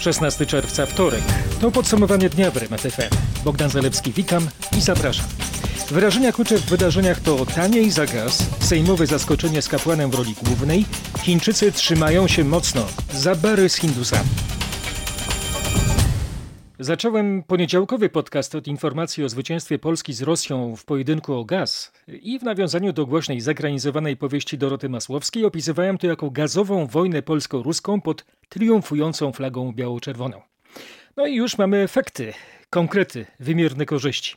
16 czerwca, wtorek. To podsumowanie dnia w RMF FM. Bogdan Zalewski, witam i zapraszam. Wyrażenia klucze w wydarzeniach to taniej za gaz, sejmowe zaskoczenie z kapłanem w roli głównej, Chińczycy trzymają się mocno, za bary z Hindusami. Zacząłem poniedziałkowy podcast od informacji o zwycięstwie Polski z Rosją w pojedynku o gaz i w nawiązaniu do głośnej zagranizowanej powieści Doroty Masłowskiej opisywałem to jako gazową wojnę polsko-ruską pod triumfującą flagą biało-czerwoną. No i już mamy efekty, konkrety, wymierne korzyści.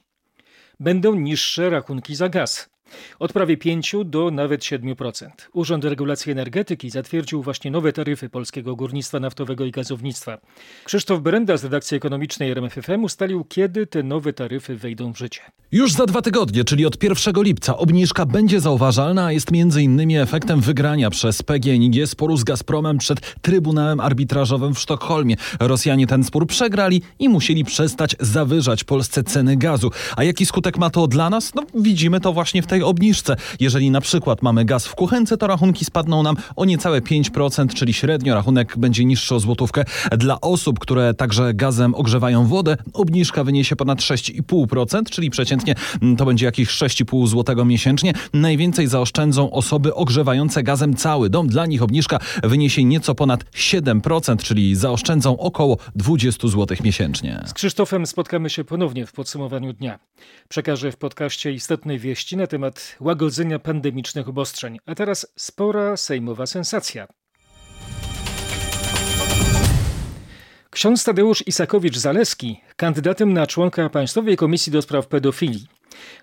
Będą niższe rachunki za gaz. Od prawie 5 do nawet 7%. Urząd Regulacji Energetyki zatwierdził właśnie nowe taryfy polskiego górnictwa naftowego i gazownictwa. Krzysztof Berenda z redakcji ekonomicznej RMFFM ustalił, kiedy te nowe taryfy wejdą w życie. Już za dwa tygodnie, czyli od 1 lipca, obniżka będzie zauważalna, a jest m.in. efektem wygrania przez PGNiG sporu z Gazpromem przed Trybunałem Arbitrażowym w Sztokholmie. Rosjanie ten spór przegrali i musieli przestać zawyżać Polsce ceny gazu. A jaki skutek ma to dla nas? No widzimy to właśnie w tej obniżce. Jeżeli na przykład mamy gaz w kuchence, to rachunki spadną nam o niecałe 5%, czyli średnio rachunek będzie niższy o złotówkę. Dla osób, które także gazem ogrzewają wodę, obniżka wyniesie ponad 6,5%, czyli przeciętnie to będzie jakieś 6,5 zł miesięcznie. Najwięcej zaoszczędzą osoby ogrzewające gazem cały dom. Dla nich obniżka wyniesie nieco ponad 7%, czyli zaoszczędzą około 20 zł miesięcznie. Z Krzysztofem spotkamy się ponownie w podsumowaniu dnia. Przekażę w podcaście istotne wieści na temat łagodzenia pandemicznych obostrzeń. A teraz spora sejmowa sensacja. Ksiądz Tadeusz Isakowicz-Zaleski, kandydatem na członka Państwowej Komisji do Spraw Pedofilii.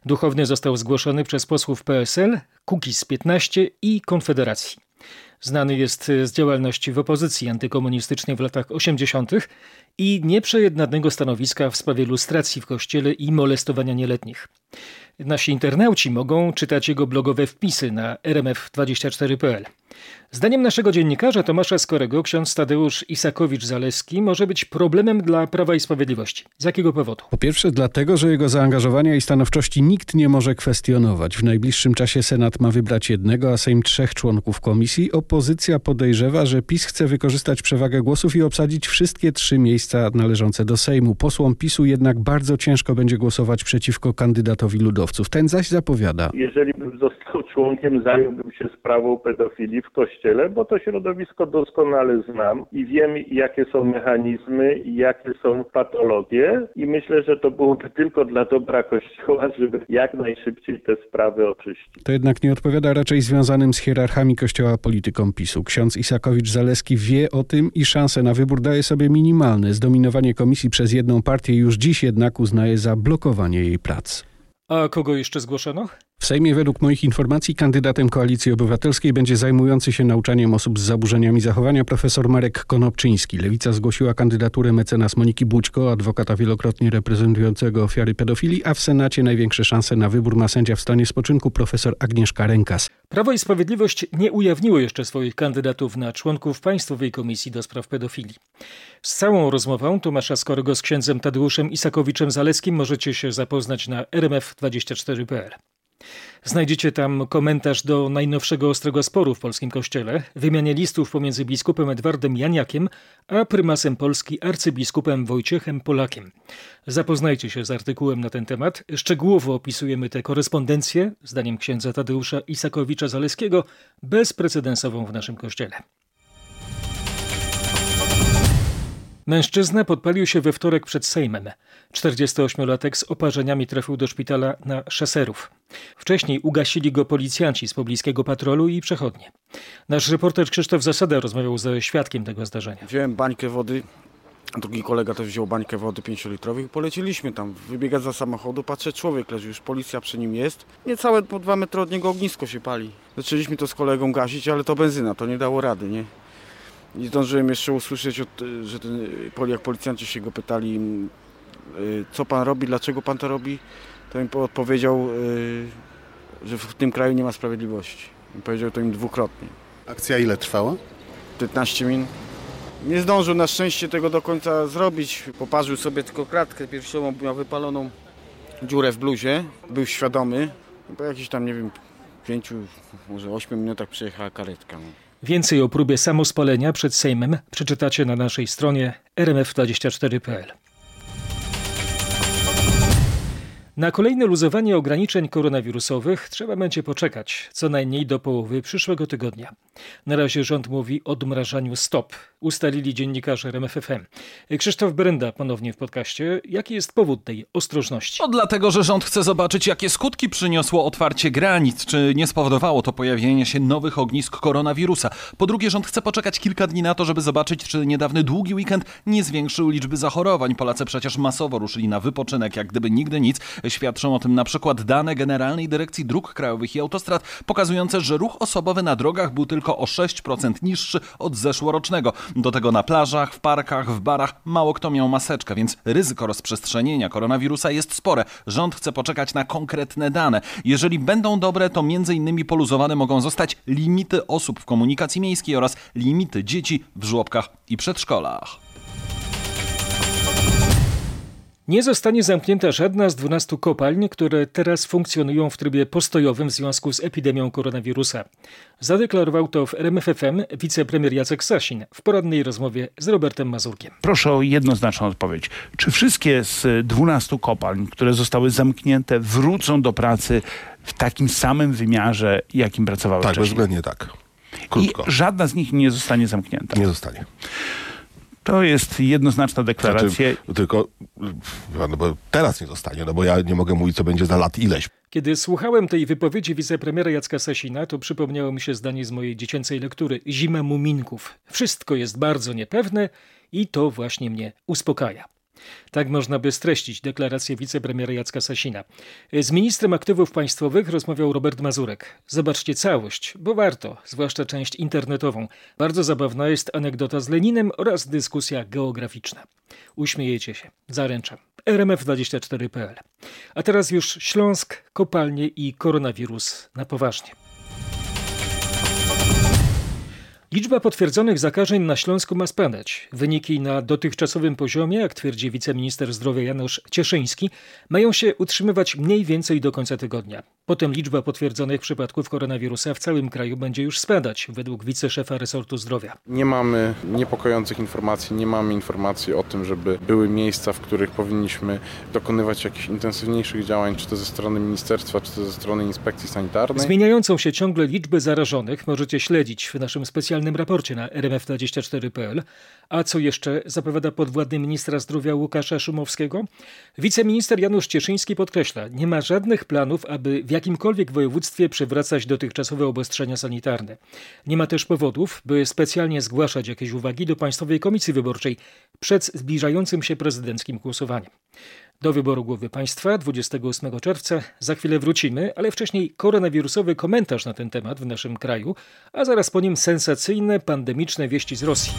Duchowny został zgłoszony przez posłów PSL, Kukiz 15 i Konfederacji. Znany jest z działalności w opozycji antykomunistycznej w latach 80. i nieprzejednanego stanowiska w sprawie lustracji w kościele i molestowania nieletnich. Nasi internauci mogą czytać jego blogowe wpisy na rmf24.pl. Zdaniem naszego dziennikarza Tomasza Skorego ksiądz Tadeusz Isakowicz-Zaleski może być problemem dla Prawa i Sprawiedliwości. Z jakiego powodu? Po pierwsze dlatego, że jego zaangażowania i stanowczości nikt nie może kwestionować. W najbliższym czasie Senat ma wybrać jednego, a Sejm trzech członków komisji. Opozycja podejrzewa, że PiS chce wykorzystać przewagę głosów i obsadzić wszystkie trzy miejsca należące do Sejmu. Posłom PiSu jednak bardzo ciężko będzie głosować przeciwko kandydatowi ludowców. Ten zaś zapowiada. Jeżeli bym został członkiem, zająłbym się sprawą pedofilii w kościele, bo to środowisko doskonale znam i wiem, jakie są mechanizmy i jakie są patologie i myślę, że to byłoby tylko dla dobra kościoła, żeby jak najszybciej te sprawy oczyścić. To jednak nie odpowiada raczej związanym z hierarchami kościoła politykom PiSu. Ksiądz Isakowicz-Zaleski wie o tym i szanse na wybór daje sobie minimalne. Zdominowanie komisji przez jedną partię już dziś jednak uznaje za blokowanie jej prac. A kogo jeszcze zgłoszono? W Sejmie według moich informacji kandydatem Koalicji Obywatelskiej będzie zajmujący się nauczaniem osób z zaburzeniami zachowania profesor Marek Konopczyński. Lewica zgłosiła kandydaturę mecenas Moniki Bućko, adwokata wielokrotnie reprezentującego ofiary pedofilii, a w Senacie największe szanse na wybór ma sędzia w stanie spoczynku profesor Agnieszka Rękas. Prawo i Sprawiedliwość nie ujawniło jeszcze swoich kandydatów na członków Państwowej Komisji do Spraw Pedofilii. Z całą rozmową Tomasza Skorego z księdzem Tadeuszem Isakowiczem-Zaleskim możecie się zapoznać na rmf24.pl. Znajdziecie tam komentarz do najnowszego ostrego sporu w polskim kościele, wymianie listów pomiędzy biskupem Edwardem Janiakiem a prymasem Polski arcybiskupem Wojciechem Polakiem. Zapoznajcie się z artykułem na ten temat. Szczegółowo opisujemy tę korespondencję, zdaniem księdza Tadeusza Isakowicza-Zaleskiego, bezprecedensową w naszym kościele. Mężczyzna podpalił się we wtorek przed Sejmem. 48-latek z oparzeniami trafił do szpitala na szeserów. Wcześniej ugasili go policjanci z pobliskiego patrolu i przechodnie. Nasz reporter Krzysztof Zasada rozmawiał ze świadkiem tego zdarzenia. Wziąłem bańkę wody, drugi kolega też wziął bańkę wody 5-litrowej i poleciliśmy tam. Wybiega za samochodu, patrzę, człowiek leży, już policja przy nim jest. Niecałe po dwa metry od niego ognisko się pali. Zaczęliśmy to z kolegą gasić, ale to benzyna, to nie dało rady, nie? I zdążyłem jeszcze usłyszeć, od, że ten, jak policjanci się go pytali, co pan robi, dlaczego pan to robi, to im odpowiedział, że w tym kraju nie ma sprawiedliwości. I powiedział to im dwukrotnie. Akcja ile trwała? 15 minut. Nie zdążył na szczęście tego do końca zrobić. Poparzył sobie tylko kratkę piersiową, miał wypaloną dziurę w bluzie. Był świadomy. Po jakichś tam, nie wiem, pięciu, może ośmiu minutach przyjechała karetka. Więcej o próbie samospalenia przed Sejmem przeczytacie na naszej stronie rmf24.pl. Na kolejne luzowanie ograniczeń koronawirusowych trzeba będzie poczekać co najmniej do połowy przyszłego tygodnia. Na razie rząd mówi o odmrażaniu stop, ustalili dziennikarze RMFFM. Krzysztof Brenda ponownie w podcaście. Jaki jest powód tej ostrożności? No dlatego, że rząd chce zobaczyć, jakie skutki przyniosło otwarcie granic, czy nie spowodowało to pojawienia się nowych ognisk koronawirusa. Po drugie, rząd chce poczekać kilka dni na to, żeby zobaczyć, czy niedawny długi weekend nie zwiększył liczby zachorowań. Polacy przecież masowo ruszyli na wypoczynek, jak gdyby nigdy nic. Świadczą o tym na przykład dane Generalnej Dyrekcji Dróg Krajowych i Autostrad, pokazujące, że ruch osobowy na drogach był tylko o 6% niższy od zeszłorocznego. Do tego na plażach, w parkach, w barach mało kto miał maseczkę, więc ryzyko rozprzestrzenienia koronawirusa jest spore. Rząd chce poczekać na konkretne dane. Jeżeli będą dobre, to innymi poluzowane mogą zostać limity osób w komunikacji miejskiej oraz limity dzieci w żłobkach i przedszkolach. Nie zostanie zamknięta żadna z 12 kopalń, które teraz funkcjonują w trybie postojowym w związku z epidemią koronawirusa. Zadeklarował to w RMFFM wicepremier Jacek Sasin w poradnej rozmowie z Robertem Mazurkiem. Proszę o jednoznaczną odpowiedź. Czy wszystkie z 12 kopalń, które zostały zamknięte, wrócą do pracy w takim samym wymiarze, jakim pracowały Tak, wcześniej? bezwzględnie tak. Krótko. I żadna z nich nie zostanie zamknięta. Nie zostanie. To jest jednoznaczna deklaracja. Znaczy, tylko, no bo teraz nie zostanie, no bo ja nie mogę mówić, co będzie za lat ileś. Kiedy słuchałem tej wypowiedzi wicepremiera Jacka Sasina, to przypomniało mi się zdanie z mojej dziecięcej lektury Zima Muminków. Wszystko jest bardzo niepewne i to właśnie mnie uspokaja. Tak można by streścić deklarację wicepremiera Jacka Sasina. Z ministrem aktywów państwowych rozmawiał Robert Mazurek. Zobaczcie całość, bo warto, zwłaszcza część internetową. Bardzo zabawna jest anegdota z Leninem oraz dyskusja geograficzna. Uśmiejecie się, zaręczam. RMF24.pl. A teraz już Śląsk, kopalnie i koronawirus na poważnie. Liczba potwierdzonych zakażeń na Śląsku ma spadać. Wyniki na dotychczasowym poziomie, jak twierdzi wiceminister zdrowia Janusz Cieszyński, mają się utrzymywać mniej więcej do końca tygodnia. Potem liczba potwierdzonych przypadków koronawirusa w całym kraju będzie już spadać, według wiceszefa resortu zdrowia. Nie mamy niepokojących informacji, nie mamy informacji o tym, żeby były miejsca, w których powinniśmy dokonywać jakichś intensywniejszych działań, czy to ze strony ministerstwa, czy to ze strony inspekcji sanitarnej. Zmieniającą się ciągle liczbę zarażonych możecie śledzić w naszym specjalnym raporcie na rmf24.pl. A co jeszcze zapowiada podwładny ministra zdrowia Łukasza Szumowskiego? Wiceminister Janusz Cieszyński podkreśla, nie ma żadnych planów, aby w jakimkolwiek województwie przywracać dotychczasowe obostrzenia sanitarne. Nie ma też powodów, by specjalnie zgłaszać jakieś uwagi do Państwowej Komisji Wyborczej przed zbliżającym się prezydenckim głosowaniem. Do wyboru głowy państwa 28 czerwca za chwilę wrócimy, ale wcześniej koronawirusowy komentarz na ten temat w naszym kraju, a zaraz po nim sensacyjne pandemiczne wieści z Rosji.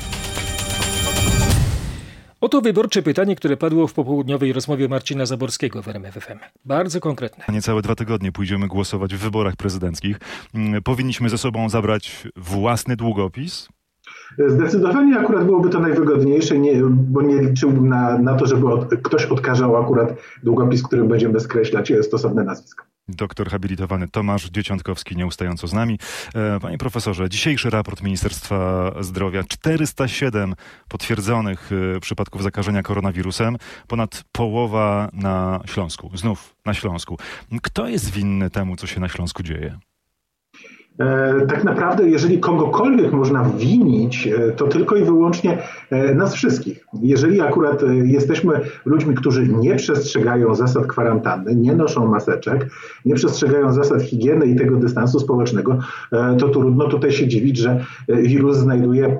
Oto wyborcze pytanie, które padło w popołudniowej rozmowie Marcina Zaborskiego w RMFFM. Bardzo konkretne. Niecałe dwa tygodnie pójdziemy głosować w wyborach prezydenckich. Mm, Powinniśmy ze sobą zabrać własny długopis, Zdecydowanie akurat byłoby to najwygodniejsze, nie, bo nie liczyłbym na, na to, żeby od, ktoś odkażał akurat długopis, którym będziemy skreślać stosowne nazwiska. Doktor habilitowany Tomasz Dzieciątkowski nieustająco z nami. E, Panie profesorze, dzisiejszy raport Ministerstwa Zdrowia 407 potwierdzonych e, przypadków zakażenia koronawirusem, ponad połowa na Śląsku, znów na Śląsku. Kto jest winny temu, co się na Śląsku dzieje? E, tak naprawdę, jeżeli kogokolwiek można winić, e, to tylko i wyłącznie e, nas wszystkich. Jeżeli akurat jesteśmy ludźmi, którzy nie przestrzegają zasad kwarantanny, nie noszą maseczek, nie przestrzegają zasad higieny i tego dystansu społecznego, to trudno tutaj się dziwić, że wirus znajduje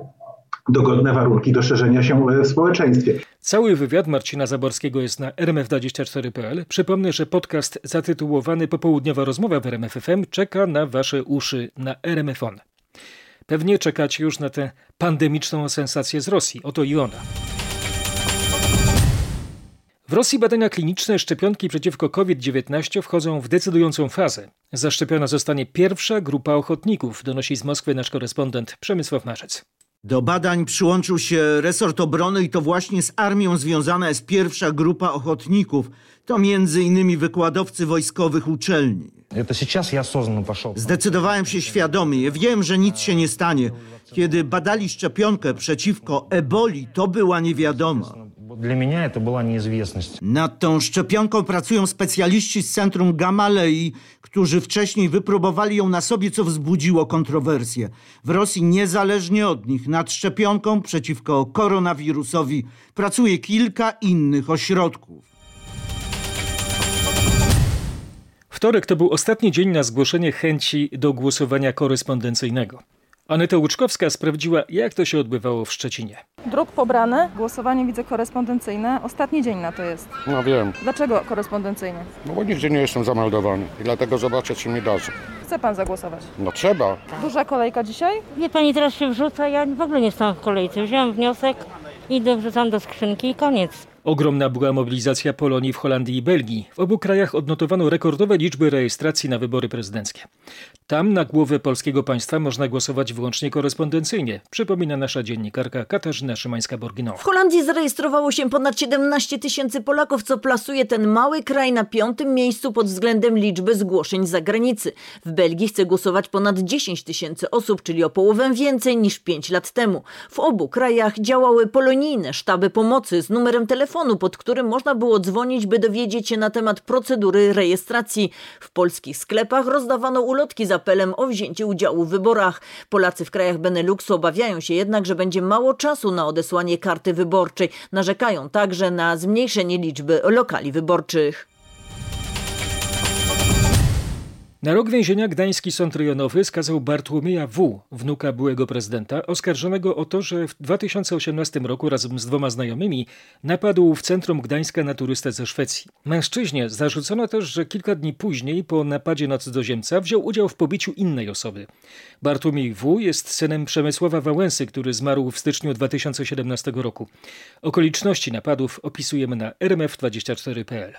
dogodne warunki do szerzenia się w społeczeństwie. Cały wywiad Marcina Zaborskiego jest na rmf24.pl. Przypomnę, że podcast zatytułowany Popołudniowa rozmowa w RMFFM czeka na wasze uszy na RMFon. Pewnie czekacie już na tę pandemiczną sensację z Rosji. Oto i ona. W Rosji badania kliniczne szczepionki przeciwko COVID-19 wchodzą w decydującą fazę. Zaszczepiona zostanie pierwsza grupa ochotników, donosi z Moskwy nasz korespondent Przemysław Marzec. Do badań przyłączył się resort obrony i to właśnie z armią związana jest pierwsza grupa ochotników. To między innymi wykładowcy wojskowych uczelni. Zdecydowałem się świadomie. Wiem, że nic się nie stanie. Kiedy badali szczepionkę przeciwko eboli, to była niewiadoma. Dla mnie to była. Nad tą szczepionką pracują specjaliści z Centrum Gamalei, którzy wcześniej wypróbowali ją na sobie, co wzbudziło kontrowersje. W Rosji niezależnie od nich nad szczepionką przeciwko koronawirusowi pracuje kilka innych ośrodków. Wtorek to był ostatni dzień na zgłoszenie chęci do głosowania korespondencyjnego. Aneta Łuczkowska sprawdziła, jak to się odbywało w Szczecinie. Druk pobrany, głosowanie widzę korespondencyjne. Ostatni dzień na to jest. No wiem, Dlaczego korespondencyjnie? no bo nigdzie nie jestem zameldowany i dlatego zobaczę, czy mi darzy. Chce pan zagłosować? No trzeba. Duża kolejka dzisiaj? Wie pani, teraz się wrzuca, ja w ogóle nie stałam w kolejce. Wziąłem wniosek, idę, wrzucam do skrzynki i koniec. Ogromna była mobilizacja Polonii w Holandii i Belgii. W obu krajach odnotowano rekordowe liczby rejestracji na wybory prezydenckie. Tam na głowę polskiego państwa można głosować wyłącznie korespondencyjnie, przypomina nasza dziennikarka Katarzyna Szymańska-Borginowa. W Holandii zarejestrowało się ponad 17 tysięcy Polaków, co plasuje ten mały kraj na piątym miejscu pod względem liczby zgłoszeń z zagranicy. W Belgii chce głosować ponad 10 tysięcy osób, czyli o połowę więcej niż 5 lat temu. W obu krajach działały polonijne sztaby pomocy z numerem telefonu, pod którym można było dzwonić, by dowiedzieć się na temat procedury rejestracji. W polskich sklepach rozdawano ulotki z apelem o wzięcie udziału w wyborach. Polacy w krajach Beneluxu obawiają się jednak, że będzie mało czasu na odesłanie karty wyborczej. Narzekają także na zmniejszenie liczby lokali wyborczych. Na rok więzienia gdański sąd rejonowy skazał Bartłomieja W., wnuka byłego prezydenta, oskarżonego o to, że w 2018 roku razem z dwoma znajomymi napadł w centrum Gdańska na turystę ze Szwecji. Mężczyźnie zarzucono też, że kilka dni później po napadzie na cudzoziemca wziął udział w pobiciu innej osoby. Bartłomiej W. jest synem Przemysława Wałęsy, który zmarł w styczniu 2017 roku. Okoliczności napadów opisujemy na rmf24.pl.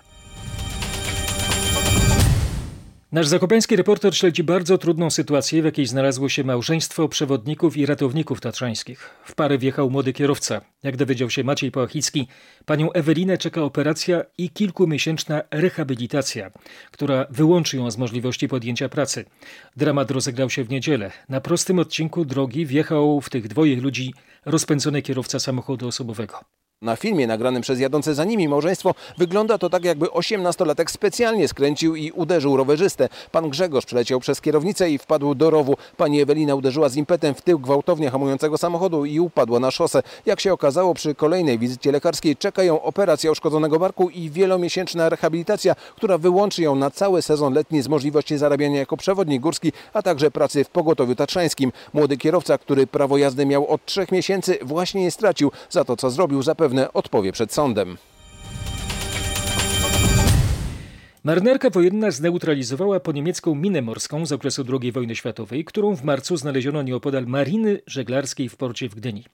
Nasz zakopiański reporter śledzi bardzo trudną sytuację, w jakiej znalazło się małżeństwo przewodników i ratowników tatrzańskich. W parę wjechał młody kierowca. Jak dowiedział się Maciej Pałachicki, panią Ewelinę czeka operacja i kilkumiesięczna rehabilitacja, która wyłączy ją z możliwości podjęcia pracy. Dramat rozegrał się w niedzielę. Na prostym odcinku drogi wjechał w tych dwoje ludzi rozpędzony kierowca samochodu osobowego. Na filmie nagranym przez jadące za nimi małżeństwo wygląda to tak, jakby 18-latek specjalnie skręcił i uderzył rowerzystę. Pan Grzegorz przeleciał przez kierownicę i wpadł do rowu. Pani Ewelina uderzyła z impetem w tył gwałtownie hamującego samochodu i upadła na szosę. Jak się okazało, przy kolejnej wizycie lekarskiej czeka ją operacja uszkodzonego barku i wielomiesięczna rehabilitacja, która wyłączy ją na cały sezon letni z możliwości zarabiania jako przewodnik górski, a także pracy w pogotowiu tatrzańskim. Młody kierowca, który prawo jazdy miał od trzech miesięcy, właśnie je stracił. Za to, co zrobił, zapewne odpowie przed sądem. Marynarka wojenna zneutralizowała po niemiecką minę morską z okresu II wojny światowej, którą w marcu znaleziono nieopodal mariny żeglarskiej w porcie w Gdyni.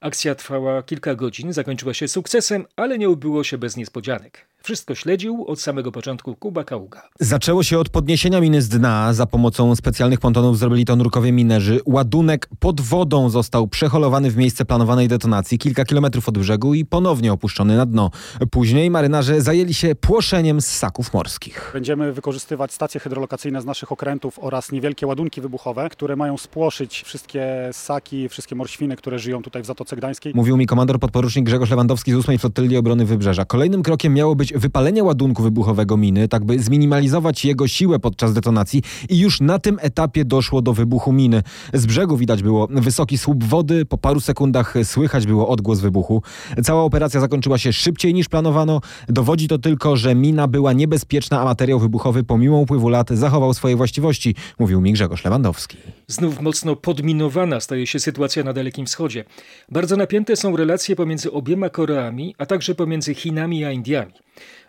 Akcja trwała kilka godzin, zakończyła się sukcesem, ale nie ubyło się bez niespodzianek. Wszystko śledził od samego początku Kuba Kaługa. Zaczęło się od podniesienia miny z dna. Za pomocą specjalnych pontonów zrobili to nurkowie minerzy. Ładunek pod wodą został przeholowany w miejsce planowanej detonacji kilka kilometrów od brzegu i ponownie opuszczony na dno. Później marynarze zajęli się płoszeniem z ssaków morskich. Będziemy wykorzystywać stacje hydrolokacyjne z naszych okrętów oraz niewielkie ładunki wybuchowe, które mają spłoszyć wszystkie ssaki, wszystkie morświny, które żyją tutaj w Zatoce Gdańskiej. Mówił mi komandor podporucznik Grzegorz Lewandowski z 8 Flotyli Obrony Wybrzeża. Kolejnym krokiem miało być wypalenie ładunku wybuchowego miny, tak by zminimalizować jego siłę podczas detonacji i już na tym etapie doszło do wybuchu miny. Z brzegu widać było wysoki słup wody, po paru sekundach słychać było odgłos wybuchu. Cała operacja zakończyła się szybciej niż planowano. Dowodzi to tylko, że mina była niebezpieczna, a materiał wybuchowy pomimo upływu lat zachował swoje właściwości, mówił mi Grzegorz Lewandowski. Znów mocno podminowana staje się sytuacja na Dalekim Wschodzie. Bardzo napięte są relacje pomiędzy obiema Koreami, a także pomiędzy Chinami a Indiami.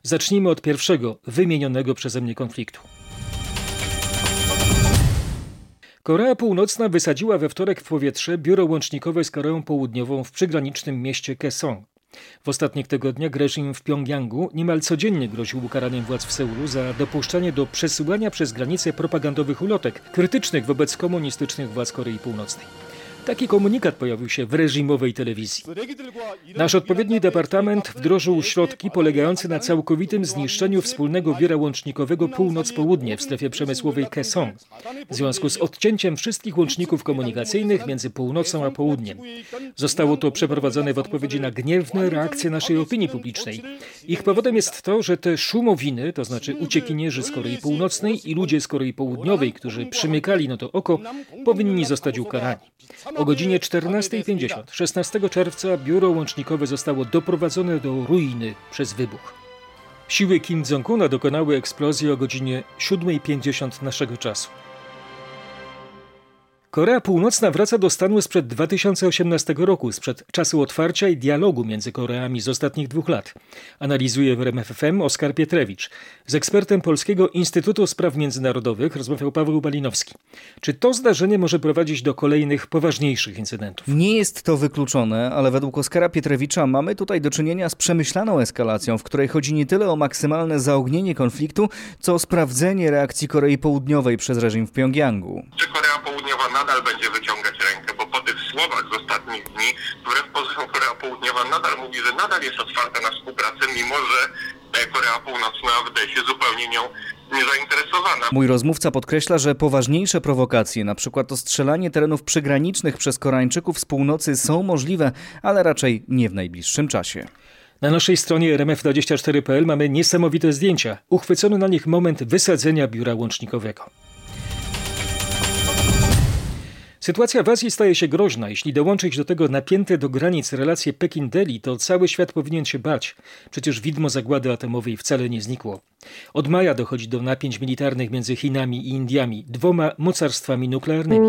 Zacznijmy od pierwszego, wymienionego przeze mnie konfliktu. Korea Północna wysadziła we wtorek w powietrze biuro łącznikowe z Koreą Południową w przygranicznym mieście Kaesong. W ostatnich tygodniach reżim w Pjongjangu niemal codziennie groził ukaraniem władz w Seulu za dopuszczanie do przesyłania przez granicę propagandowych ulotek krytycznych wobec komunistycznych władz Korei Północnej. Taki komunikat pojawił się w reżimowej telewizji. Nasz odpowiedni departament wdrożył środki polegające na całkowitym zniszczeniu wspólnego biura łącznikowego północ-południe w strefie przemysłowej Kaesong w związku z odcięciem wszystkich łączników komunikacyjnych między północą a południem. Zostało to przeprowadzone w odpowiedzi na gniewne reakcje naszej opinii publicznej. Ich powodem jest to, że te szumowiny, to znaczy uciekinierzy z Korei Północnej i ludzie z Korei Południowej, którzy przymykali na to oko, powinni zostać ukarani. O godzinie 14.50 16 czerwca biuro łącznikowe zostało doprowadzone do ruiny przez wybuch. Siły Kim Jong-una dokonały eksplozji o godzinie 7.50 naszego czasu. Korea Północna wraca do stanu sprzed 2018 roku, sprzed czasu otwarcia i dialogu między Koreami z ostatnich dwóch lat. Analizuje w RMFFM Oskar Pietrewicz. Z ekspertem Polskiego Instytutu Spraw Międzynarodowych rozmawiał Paweł Balinowski. Czy to zdarzenie może prowadzić do kolejnych poważniejszych incydentów? Nie jest to wykluczone, ale według Oskara Pietrewicza mamy tutaj do czynienia z przemyślaną eskalacją, w której chodzi nie tyle o maksymalne zaognienie konfliktu, co o sprawdzenie reakcji Korei Południowej przez reżim w Pjongjangu. Czy Korea Południowa nadal będzie wyciągać rękę, bo po tych słowach z ostatnich dni, wbrew pozorom Korea Południowa nadal mówi, że nadal jest otwarta na współpracę, mimo że e, Korea Północna wydaje się zupełnie nią niezainteresowana. Mój rozmówca podkreśla, że poważniejsze prowokacje, na przykład ostrzelanie terenów przygranicznych przez Koreańczyków z północy są możliwe, ale raczej nie w najbliższym czasie. Na naszej stronie rmf24.pl mamy niesamowite zdjęcia. Uchwycony na nich moment wysadzenia biura łącznikowego. Sytuacja w Azji staje się groźna. Jeśli dołączyć do tego napięte do granic relacje Pekin-Delhi, to cały świat powinien się bać. Przecież widmo zagłady atomowej wcale nie znikło. Od maja dochodzi do napięć militarnych między Chinami i Indiami, dwoma mocarstwami nuklearnymi.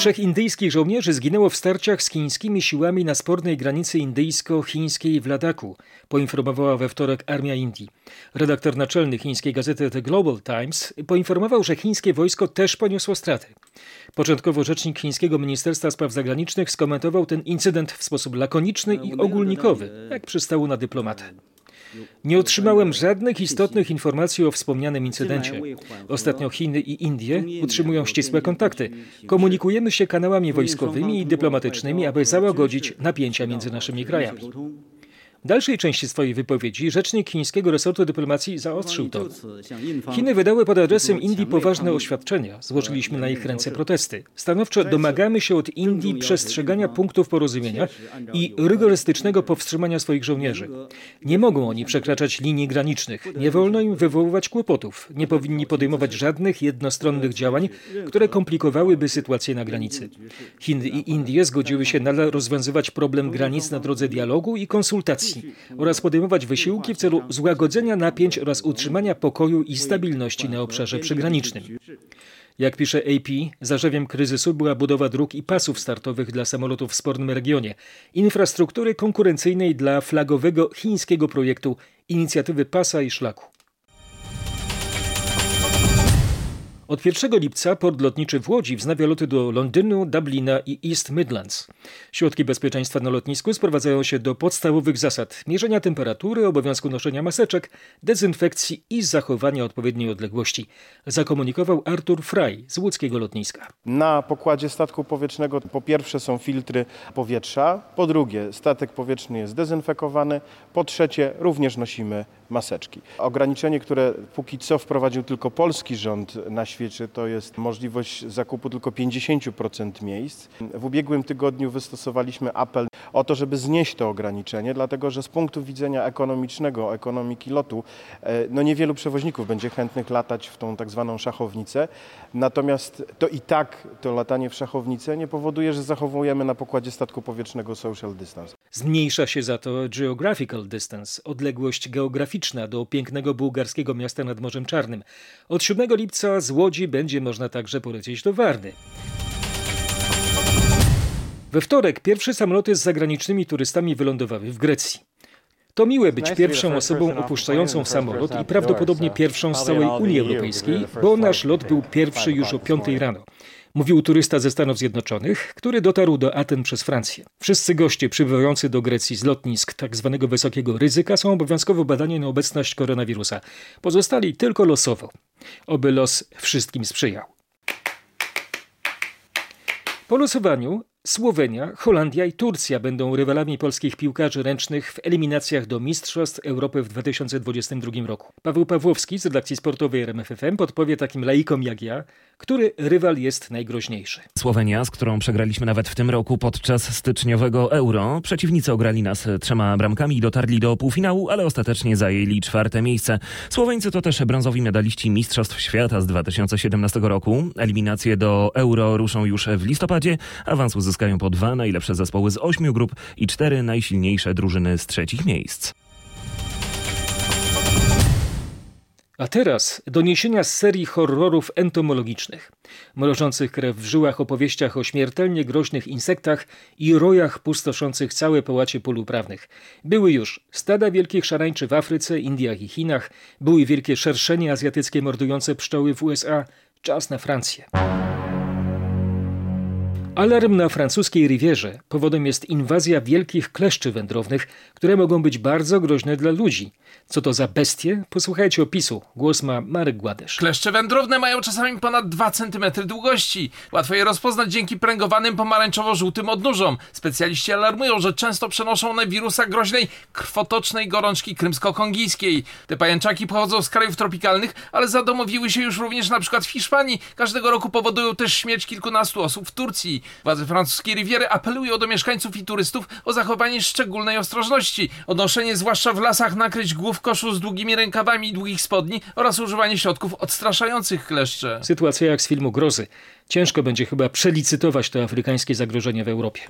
Trzech indyjskich żołnierzy zginęło w starciach z chińskimi siłami na spornej granicy indyjsko-chińskiej w Ladaku, poinformowała we wtorek armia Indii. Redaktor naczelny chińskiej gazety The Global Times poinformował, że chińskie wojsko też poniosło straty. Początkowo rzecznik chińskiego Ministerstwa Spraw Zagranicznych skomentował ten incydent w sposób lakoniczny i ogólnikowy, jak przystało na dyplomatę. Nie otrzymałem żadnych istotnych informacji o wspomnianym incydencie. Ostatnio Chiny i Indie utrzymują ścisłe kontakty. Komunikujemy się kanałami wojskowymi i dyplomatycznymi, aby załagodzić napięcia między naszymi krajami. W dalszej części swojej wypowiedzi rzecznik chińskiego resortu dyplomacji zaostrzył to. Chiny wydały pod adresem Indii poważne oświadczenia. Złożyliśmy na ich ręce protesty. Stanowczo domagamy się od Indii przestrzegania punktów porozumienia i rygorystycznego powstrzymania swoich żołnierzy. Nie mogą oni przekraczać linii granicznych. Nie wolno im wywoływać kłopotów. Nie powinni podejmować żadnych jednostronnych działań, które komplikowałyby sytuację na granicy. Chiny i Indie zgodziły się nadal rozwiązywać problem granic na drodze dialogu i konsultacji oraz podejmować wysiłki w celu złagodzenia napięć oraz utrzymania pokoju i stabilności na obszarze przygranicznym. Jak pisze AP, zarzewiem kryzysu była budowa dróg i pasów startowych dla samolotów w spornym regionie, infrastruktury konkurencyjnej dla flagowego chińskiego projektu inicjatywy pasa i szlaku. Od 1 lipca port lotniczy w Łodzi wznawia loty do Londynu, Dublina i East Midlands. Środki bezpieczeństwa na lotnisku sprowadzają się do podstawowych zasad mierzenia temperatury, obowiązku noszenia maseczek, dezynfekcji i zachowania odpowiedniej odległości, zakomunikował Artur Frey z łódzkiego lotniska. Na pokładzie statku powietrznego po pierwsze są filtry powietrza, po drugie statek powietrzny jest dezynfekowany, po trzecie również nosimy maseczki. Ograniczenie, które póki co wprowadził tylko polski rząd na świecie, to jest możliwość zakupu tylko 50% miejsc. W ubiegłym tygodniu wystosowaliśmy apel o to, żeby znieść to ograniczenie, dlatego że z punktu widzenia ekonomicznego, ekonomiki lotu, no niewielu przewoźników będzie chętnych latać w tą tak zwaną szachownicę. Natomiast to i tak to latanie w szachownicę nie powoduje, że zachowujemy na pokładzie statku powietrznego social distance. Zmniejsza się za to geographical distance, odległość geograficzna do pięknego bułgarskiego miasta nad Morzem Czarnym. Od 7 lipca z Łodzi będzie można także polecieć do Warny. We wtorek pierwsze samoloty z zagranicznymi turystami wylądowały w Grecji. To miłe być pierwszą osobą opuszczającą samolot i prawdopodobnie pierwszą z całej Unii Europejskiej, bo nasz lot był pierwszy już o 5 rano mówił turysta ze Stanów Zjednoczonych, który dotarł do Aten przez Francję. Wszyscy goście przybywający do Grecji z lotnisk tzw. Tak wysokiego ryzyka są obowiązkowo badani na obecność koronawirusa. Pozostali tylko losowo. Oby los wszystkim sprzyjał. Po losowaniu Słowenia, Holandia i Turcja będą rywalami polskich piłkarzy ręcznych w eliminacjach do Mistrzostw Europy w 2022 roku. Paweł Pawłowski z redakcji sportowej RMFFM podpowie takim laikom jak ja, który rywal jest najgroźniejszy. Słowenia, z którą przegraliśmy nawet w tym roku podczas styczniowego Euro. Przeciwnicy ograli nas trzema bramkami i dotarli do półfinału, ale ostatecznie zajęli czwarte miejsce. Słoweńcy to też brązowi medaliści Mistrzostw Świata z 2017 roku. Eliminacje do Euro ruszą już w listopadzie. Awans uzyskają po dwa najlepsze zespoły z ośmiu grup i cztery najsilniejsze drużyny z trzecich miejsc. A teraz doniesienia z serii horrorów entomologicznych, mrożących krew w żyłach opowieściach o śmiertelnie groźnych insektach i rojach pustoszących całe połacie pól uprawnych. Były już stada wielkich szarańczy w Afryce, Indiach i Chinach, były wielkie szerszenie azjatyckie mordujące pszczoły w USA, czas na Francję. Alarm na francuskiej Rivierze powodem jest inwazja wielkich kleszczy wędrownych, które mogą być bardzo groźne dla ludzi. Co to za bestie? Posłuchajcie opisu. Głos ma Marek Gładesz. Kleszcze wędrowne mają czasami ponad 2 cm długości. Łatwo je rozpoznać dzięki pręgowanym pomarańczowo-żółtym odnóżom. Specjaliści alarmują, że często przenoszą one wirusa groźnej krwotocznej gorączki krymsko-kongijskiej. Te pajęczaki pochodzą z krajów tropikalnych, ale zadomowiły się już również na przykład w Hiszpanii. Każdego roku powodują też śmierć kilkunastu osób w Turcji. Władze francuskiej Riviery apelują do mieszkańców i turystów o zachowanie szczególnej ostrożności, odnoszenie zwłaszcza w lasach nakryć głów koszu z długimi rękawami i długich spodni oraz używanie środków odstraszających kleszcze. Sytuacja jak z filmu Grozy. Ciężko będzie chyba przelicytować to afrykańskie zagrożenie w Europie.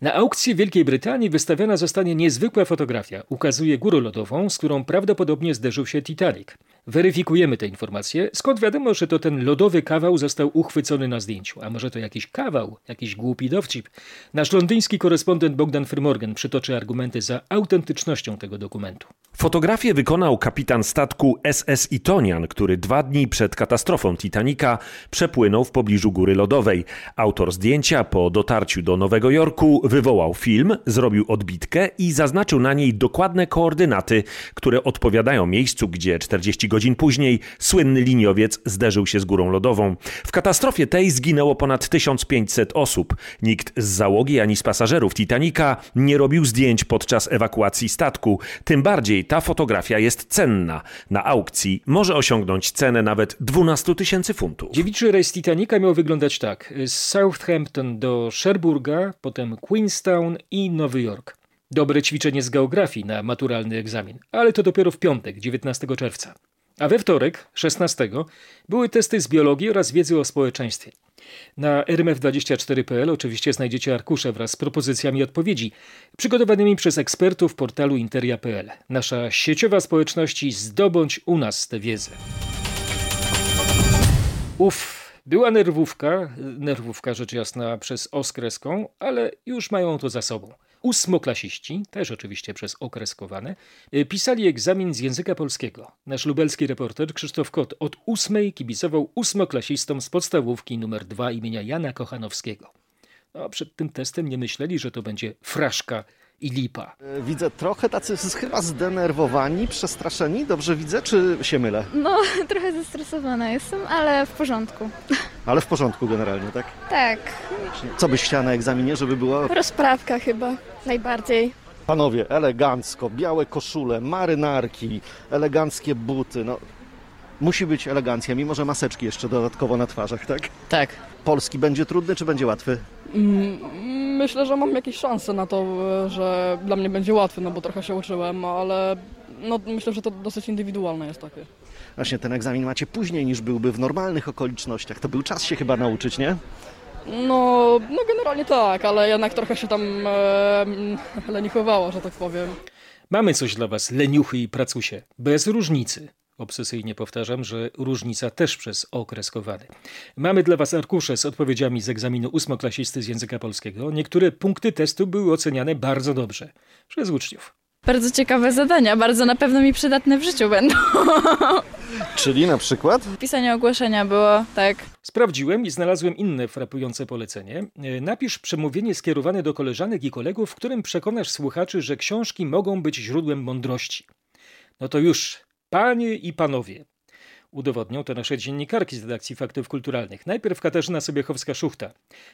Na aukcji Wielkiej Brytanii wystawiona zostanie niezwykła fotografia. Ukazuje górę lodową, z którą prawdopodobnie zderzył się Titanic. Weryfikujemy te informacje. Skąd wiadomo, że to ten lodowy kawał został uchwycony na zdjęciu? A może to jakiś kawał, jakiś głupi dowcip? Nasz londyński korespondent Bogdan Frymorgan przytoczy argumenty za autentycznością tego dokumentu. Fotografię wykonał kapitan statku SS Itonian, który dwa dni przed katastrofą Titanica przepłynął w pobliżu góry lodowej. Autor zdjęcia po dotarciu do Nowego Jorku wywołał film, zrobił odbitkę i zaznaczył na niej dokładne koordynaty, które odpowiadają miejscu, gdzie 40 godzin później słynny liniowiec zderzył się z górą lodową. W katastrofie tej zginęło ponad 1500 osób. Nikt z załogi ani z pasażerów Titanica nie robił zdjęć podczas ewakuacji statku. Tym bardziej ta fotografia jest cenna. Na aukcji może osiągnąć cenę nawet 12 tysięcy funtów. Dziewiczy rejs Titanica miał wyglądać tak. Z Southampton do Cherburga, potem Queenstown i Nowy Jork. Dobre ćwiczenie z geografii na maturalny egzamin, ale to dopiero w piątek, 19 czerwca. A we wtorek, 16, były testy z biologii oraz wiedzy o społeczeństwie. Na rmf24.pl oczywiście znajdziecie arkusze wraz z propozycjami odpowiedzi, przygotowanymi przez ekspertów portalu interia.pl. Nasza sieciowa społeczności zdobądź u nas tę wiedzę. Uff, była nerwówka, nerwówka rzecz jasna przez oskreską, ale już mają to za sobą. Ósmoklasiści, też oczywiście przez okreskowane, pisali egzamin z języka polskiego. Nasz lubelski reporter Krzysztof Kot od ósmej kibicował ósmoklasistom z podstawówki nr 2 imienia Jana Kochanowskiego. No, przed tym testem nie myśleli, że to będzie fraszka i lipa. Widzę trochę tacy chyba zdenerwowani, przestraszeni. Dobrze widzę, czy się mylę? No, trochę zestresowana jestem, ale w porządku. Ale w porządku generalnie, tak? Tak. Co byś chciała na egzaminie, żeby było? Rozprawka chyba, najbardziej. Panowie, elegancko, białe koszule, marynarki, eleganckie buty, no... Musi być elegancja, mimo że maseczki jeszcze dodatkowo na twarzach, tak? Tak. Polski będzie trudny, czy będzie łatwy? Myślę, że mam jakieś szanse na to, że dla mnie będzie łatwy, no bo trochę się uczyłem, ale no, myślę, że to dosyć indywidualne jest takie. Właśnie ten egzamin macie później niż byłby w normalnych okolicznościach. To był czas się chyba nauczyć, nie? No, no generalnie tak, ale jednak trochę się tam e, lenichowało, że tak powiem. Mamy coś dla was, leniuchy i pracusie, bez różnicy. Obsesyjnie powtarzam, że różnica też przez okreskowany. Mamy dla Was arkusze z odpowiedziami z egzaminu ósmoklasisty z języka polskiego. Niektóre punkty testu były oceniane bardzo dobrze przez uczniów. Bardzo ciekawe zadania, bardzo na pewno mi przydatne w życiu będą. Czyli na przykład? Pisanie ogłoszenia było, tak. Sprawdziłem i znalazłem inne frapujące polecenie. Napisz przemówienie skierowane do koleżanek i kolegów, w którym przekonasz słuchaczy, że książki mogą być źródłem mądrości. No to już, Panie i panowie, Udowodnią to nasze dziennikarki z redakcji Faktów Kulturalnych. Najpierw Katarzyna Sobiechowska-Szuchta.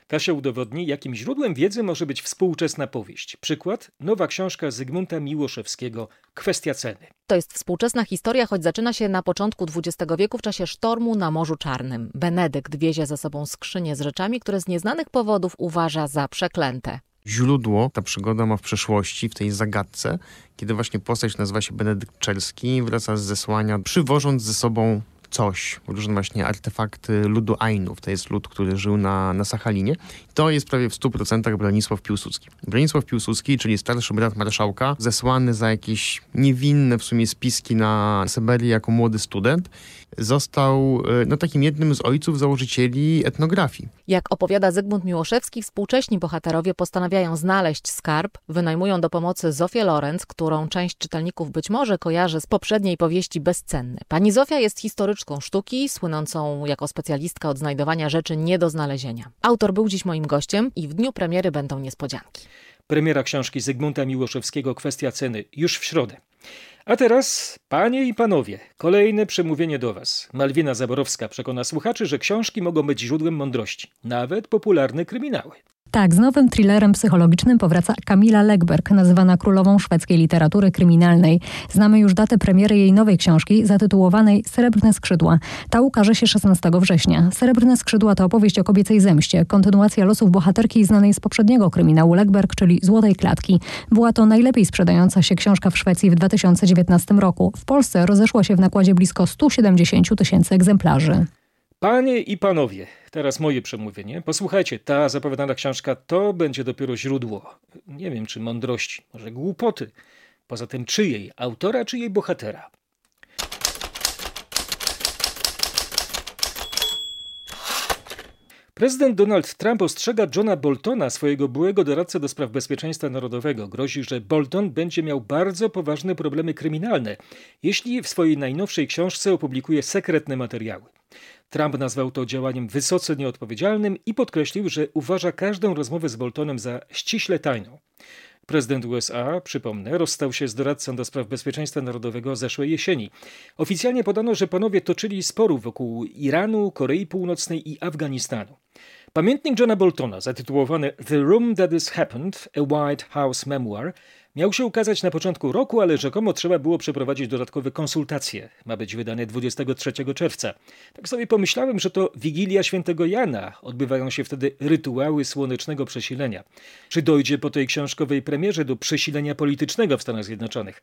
Kasia udowodni, jakim źródłem wiedzy może być współczesna powieść. Przykład, nowa książka Zygmunta Miłoszewskiego, Kwestia ceny. To jest współczesna historia, choć zaczyna się na początku XX wieku w czasie sztormu na Morzu Czarnym. Benedykt wiezie ze sobą skrzynię z rzeczami, które z nieznanych powodów uważa za przeklęte źródło ta przygoda ma w przeszłości, w tej zagadce, kiedy właśnie postać nazywa się Benedykt Czelski, wraca z zesłania, przywożąc ze sobą coś, różne właśnie artefakty ludu Ainów. To jest lud, który żył na, na Sachalinie. To jest prawie w 100% Bronisław Piłsudski. Bronisław Piłsudski, czyli starszy brat marszałka, zesłany za jakieś niewinne w sumie spiski na Syberię jako młody student, został e, no, takim jednym z ojców założycieli etnografii. Jak opowiada Zygmunt Miłoszewski, współcześni bohaterowie postanawiają znaleźć skarb, wynajmują do pomocy Zofię Lorenz, którą część czytelników być może kojarzy z poprzedniej powieści Bezcenny. Pani Zofia jest historyczką sztuki, słynącą jako specjalistka od znajdowania rzeczy nie do znalezienia. Autor był dziś moim gościem i w dniu premiery będą niespodzianki. Premiera książki Zygmunta Miłoszewskiego Kwestia ceny już w środę. A teraz, panie i panowie, kolejne przemówienie do was. Malwina Zaborowska przekona słuchaczy, że książki mogą być źródłem mądrości, nawet popularne kryminały. Tak, z nowym thrillerem psychologicznym powraca Kamila Legberg, nazywana królową szwedzkiej literatury kryminalnej. Znamy już datę premiery jej nowej książki zatytułowanej Srebrne skrzydła. Ta ukaże się 16 września. Srebrne skrzydła to opowieść o kobiecej zemście, kontynuacja losów bohaterki znanej z poprzedniego kryminału Legberg, czyli Złotej Klatki. Była to najlepiej sprzedająca się książka w Szwecji w 2019 roku. W Polsce rozeszła się w nakładzie blisko 170 tysięcy egzemplarzy. Panie i panowie, teraz moje przemówienie. Posłuchajcie, ta zapowiadana książka to będzie dopiero źródło, nie wiem czy mądrości, może głupoty. Poza tym czyjej? Autora czy jej bohatera? Prezydent Donald Trump ostrzega Johna Boltona, swojego byłego doradcę do spraw bezpieczeństwa narodowego. Grozi, że Bolton będzie miał bardzo poważne problemy kryminalne, jeśli w swojej najnowszej książce opublikuje sekretne materiały. Trump nazwał to działaniem wysoce nieodpowiedzialnym i podkreślił, że uważa każdą rozmowę z Boltonem za ściśle tajną. Prezydent USA, przypomnę, rozstał się z doradcą do spraw bezpieczeństwa narodowego zeszłej jesieni. Oficjalnie podano, że panowie toczyli sporów wokół Iranu, Korei Północnej i Afganistanu. Pamiętnik Johna Boltona, zatytułowany The Room That Is Happened, A White House Memoir, Miał się ukazać na początku roku, ale rzekomo trzeba było przeprowadzić dodatkowe konsultacje. Ma być wydany 23 czerwca. Tak sobie pomyślałem, że to Wigilia Świętego Jana. Odbywają się wtedy rytuały słonecznego przesilenia. Czy dojdzie po tej książkowej premierze do przesilenia politycznego w Stanach Zjednoczonych?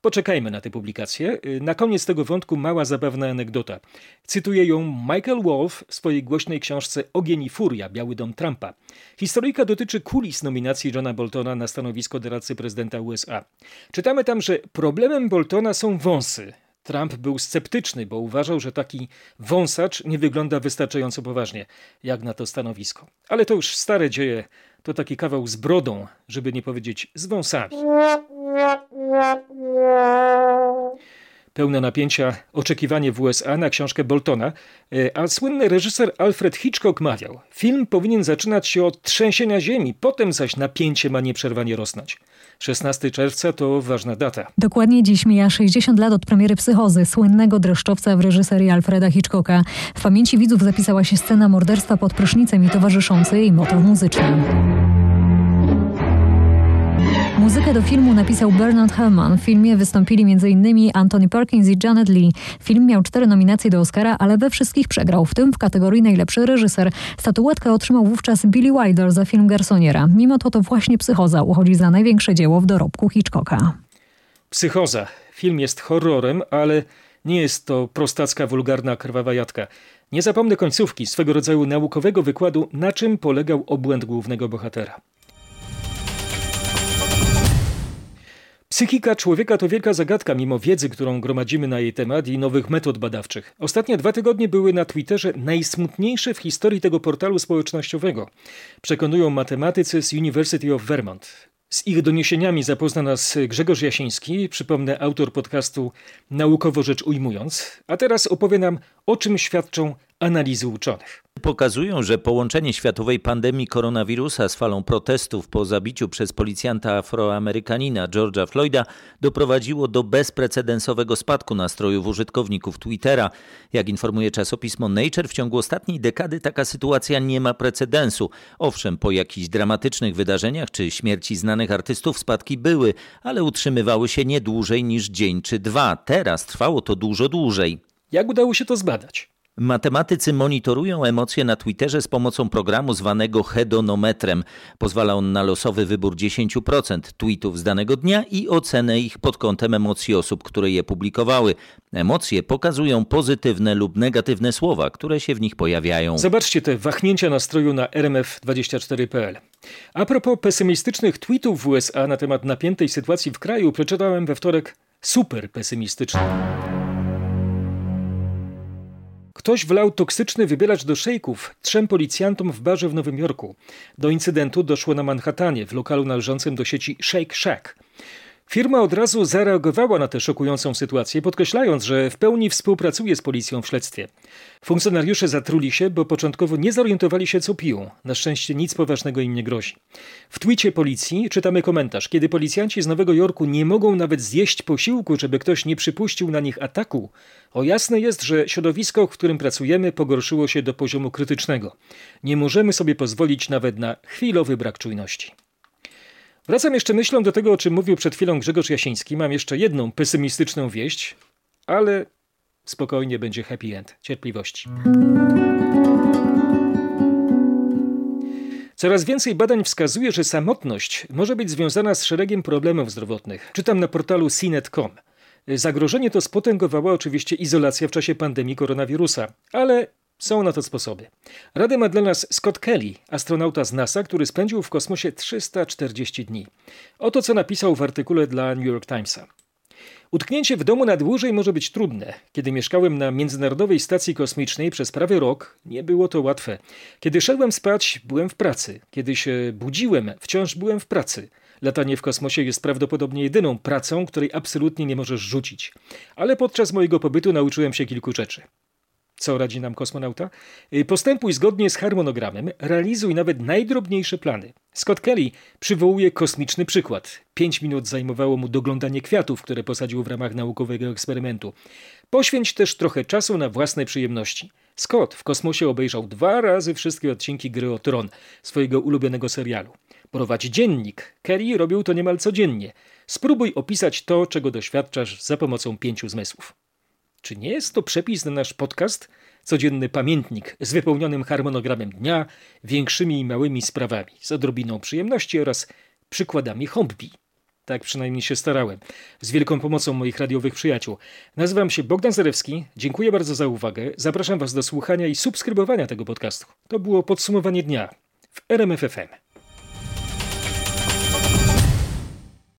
Poczekajmy na tę publikację. Y, na koniec tego wątku mała zabawna anegdota. Cytuje ją Michael Wolff w swojej głośnej książce Ogień i Furia, Biały Dom Trumpa. Historyjka dotyczy kulis nominacji Johna Boltona na stanowisko doradcy prezydenta USA. Czytamy tam, że problemem Boltona są wąsy. Trump był sceptyczny, bo uważał, że taki wąsacz nie wygląda wystarczająco poważnie, jak na to stanowisko. Ale to już stare dzieje, to taki kawał z brodą, żeby nie powiedzieć z wąsami. Pełne napięcia oczekiwanie w USA na książkę Boltona, e, a słynny reżyser Alfred Hitchcock mawiał: Film powinien zaczynać się od trzęsienia ziemi, potem zaś napięcie ma nieprzerwanie rosnąć. 16 czerwca to ważna data. Dokładnie dziś mija 60 lat od premiery Psychozy, słynnego dreszczowca w reżyserii Alfreda Hitchcocka. W pamięci widzów zapisała się scena morderstwa pod prysznicem i towarzyszący jej motyw muzyczny. Muzykę do filmu napisał Bernard Herrmann. W filmie wystąpili m.in. Anthony Perkins i Janet Lee. Film miał cztery nominacje do Oscara, ale we wszystkich przegrał, w tym w kategorii najlepszy reżyser. Statuetkę otrzymał wówczas Billy Wilder za film Garsoniera. Mimo to to właśnie Psychoza uchodzi za największe dzieło w dorobku Hitchcocka. Psychoza. Film jest horrorem, ale nie jest to prostacka, wulgarna, krwawa jadka. Nie zapomnę końcówki, swego rodzaju naukowego wykładu, na czym polegał obłęd głównego bohatera. Psychika człowieka to wielka zagadka, mimo wiedzy, którą gromadzimy na jej temat i nowych metod badawczych. Ostatnie dwa tygodnie były na Twitterze najsmutniejsze w historii tego portalu społecznościowego. Przekonują matematycy z University of Vermont. Z ich doniesieniami zapozna nas Grzegorz Jasiński, przypomnę autor podcastu Naukowo Rzecz Ujmując, a teraz opowie nam, o czym świadczą analizy uczonych pokazują, że połączenie światowej pandemii koronawirusa z falą protestów po zabiciu przez policjanta afroamerykanina George'a Floyda doprowadziło do bezprecedensowego spadku nastrojów użytkowników Twittera. Jak informuje czasopismo Nature, w ciągu ostatniej dekady taka sytuacja nie ma precedensu. Owszem, po jakichś dramatycznych wydarzeniach czy śmierci znanych artystów spadki były, ale utrzymywały się nie dłużej niż dzień czy dwa. Teraz trwało to dużo dłużej. Jak udało się to zbadać? Matematycy monitorują emocje na Twitterze z pomocą programu zwanego hedonometrem. Pozwala on na losowy wybór 10% tweetów z danego dnia i ocenę ich pod kątem emocji osób, które je publikowały. Emocje pokazują pozytywne lub negatywne słowa, które się w nich pojawiają. Zobaczcie te wahnięcia nastroju na rmf24.pl. A propos pesymistycznych tweetów w USA na temat napiętej sytuacji w kraju, przeczytałem we wtorek super pesymistyczny. Ktoś wlał toksyczny wybielacz do szejków trzem policjantom w barze w Nowym Jorku. Do incydentu doszło na Manhattanie, w lokalu należącym do sieci Shake Shack. Firma od razu zareagowała na tę szokującą sytuację, podkreślając, że w pełni współpracuje z policją w śledztwie. Funkcjonariusze zatruli się, bo początkowo nie zorientowali się, co piją. Na szczęście nic poważnego im nie grozi. W twicie policji czytamy komentarz. Kiedy policjanci z Nowego Jorku nie mogą nawet zjeść posiłku, żeby ktoś nie przypuścił na nich ataku, o jasne jest, że środowisko, w którym pracujemy, pogorszyło się do poziomu krytycznego. Nie możemy sobie pozwolić nawet na chwilowy brak czujności. Wracam jeszcze myślą do tego, o czym mówił przed chwilą Grzegorz Jasiński. Mam jeszcze jedną pesymistyczną wieść, ale spokojnie będzie happy end. Cierpliwości. Coraz więcej badań wskazuje, że samotność może być związana z szeregiem problemów zdrowotnych. Czytam na portalu CNET.com. Zagrożenie to spotęgowała oczywiście izolacja w czasie pandemii koronawirusa, ale są na to sposoby. Radę ma dla nas Scott Kelly, astronauta z NASA, który spędził w kosmosie 340 dni. Oto co napisał w artykule dla New York Timesa. Utknięcie w domu na dłużej może być trudne. Kiedy mieszkałem na Międzynarodowej Stacji Kosmicznej przez prawie rok, nie było to łatwe. Kiedy szedłem spać, byłem w pracy. Kiedy się budziłem, wciąż byłem w pracy. Latanie w kosmosie jest prawdopodobnie jedyną pracą, której absolutnie nie możesz rzucić. Ale podczas mojego pobytu nauczyłem się kilku rzeczy. Co radzi nam kosmonauta? Y, postępuj zgodnie z harmonogramem, realizuj nawet najdrobniejsze plany. Scott Kelly przywołuje kosmiczny przykład. Pięć minut zajmowało mu doglądanie kwiatów, które posadził w ramach naukowego eksperymentu. Poświęć też trochę czasu na własne przyjemności. Scott w kosmosie obejrzał dwa razy wszystkie odcinki Gry o Tron, swojego ulubionego serialu. Prowadź dziennik. Kelly robił to niemal codziennie. Spróbuj opisać to, czego doświadczasz za pomocą pięciu zmysłów. Czy nie jest to przepis na nasz podcast? Codzienny pamiętnik z wypełnionym harmonogramem dnia, większymi i małymi sprawami, z odrobiną przyjemności oraz przykładami hobby. Tak przynajmniej się starałem. Z wielką pomocą moich radiowych przyjaciół. Nazywam się Bogdan Zarewski. Dziękuję bardzo za uwagę. Zapraszam Was do słuchania i subskrybowania tego podcastu. To było podsumowanie dnia w RMFFM.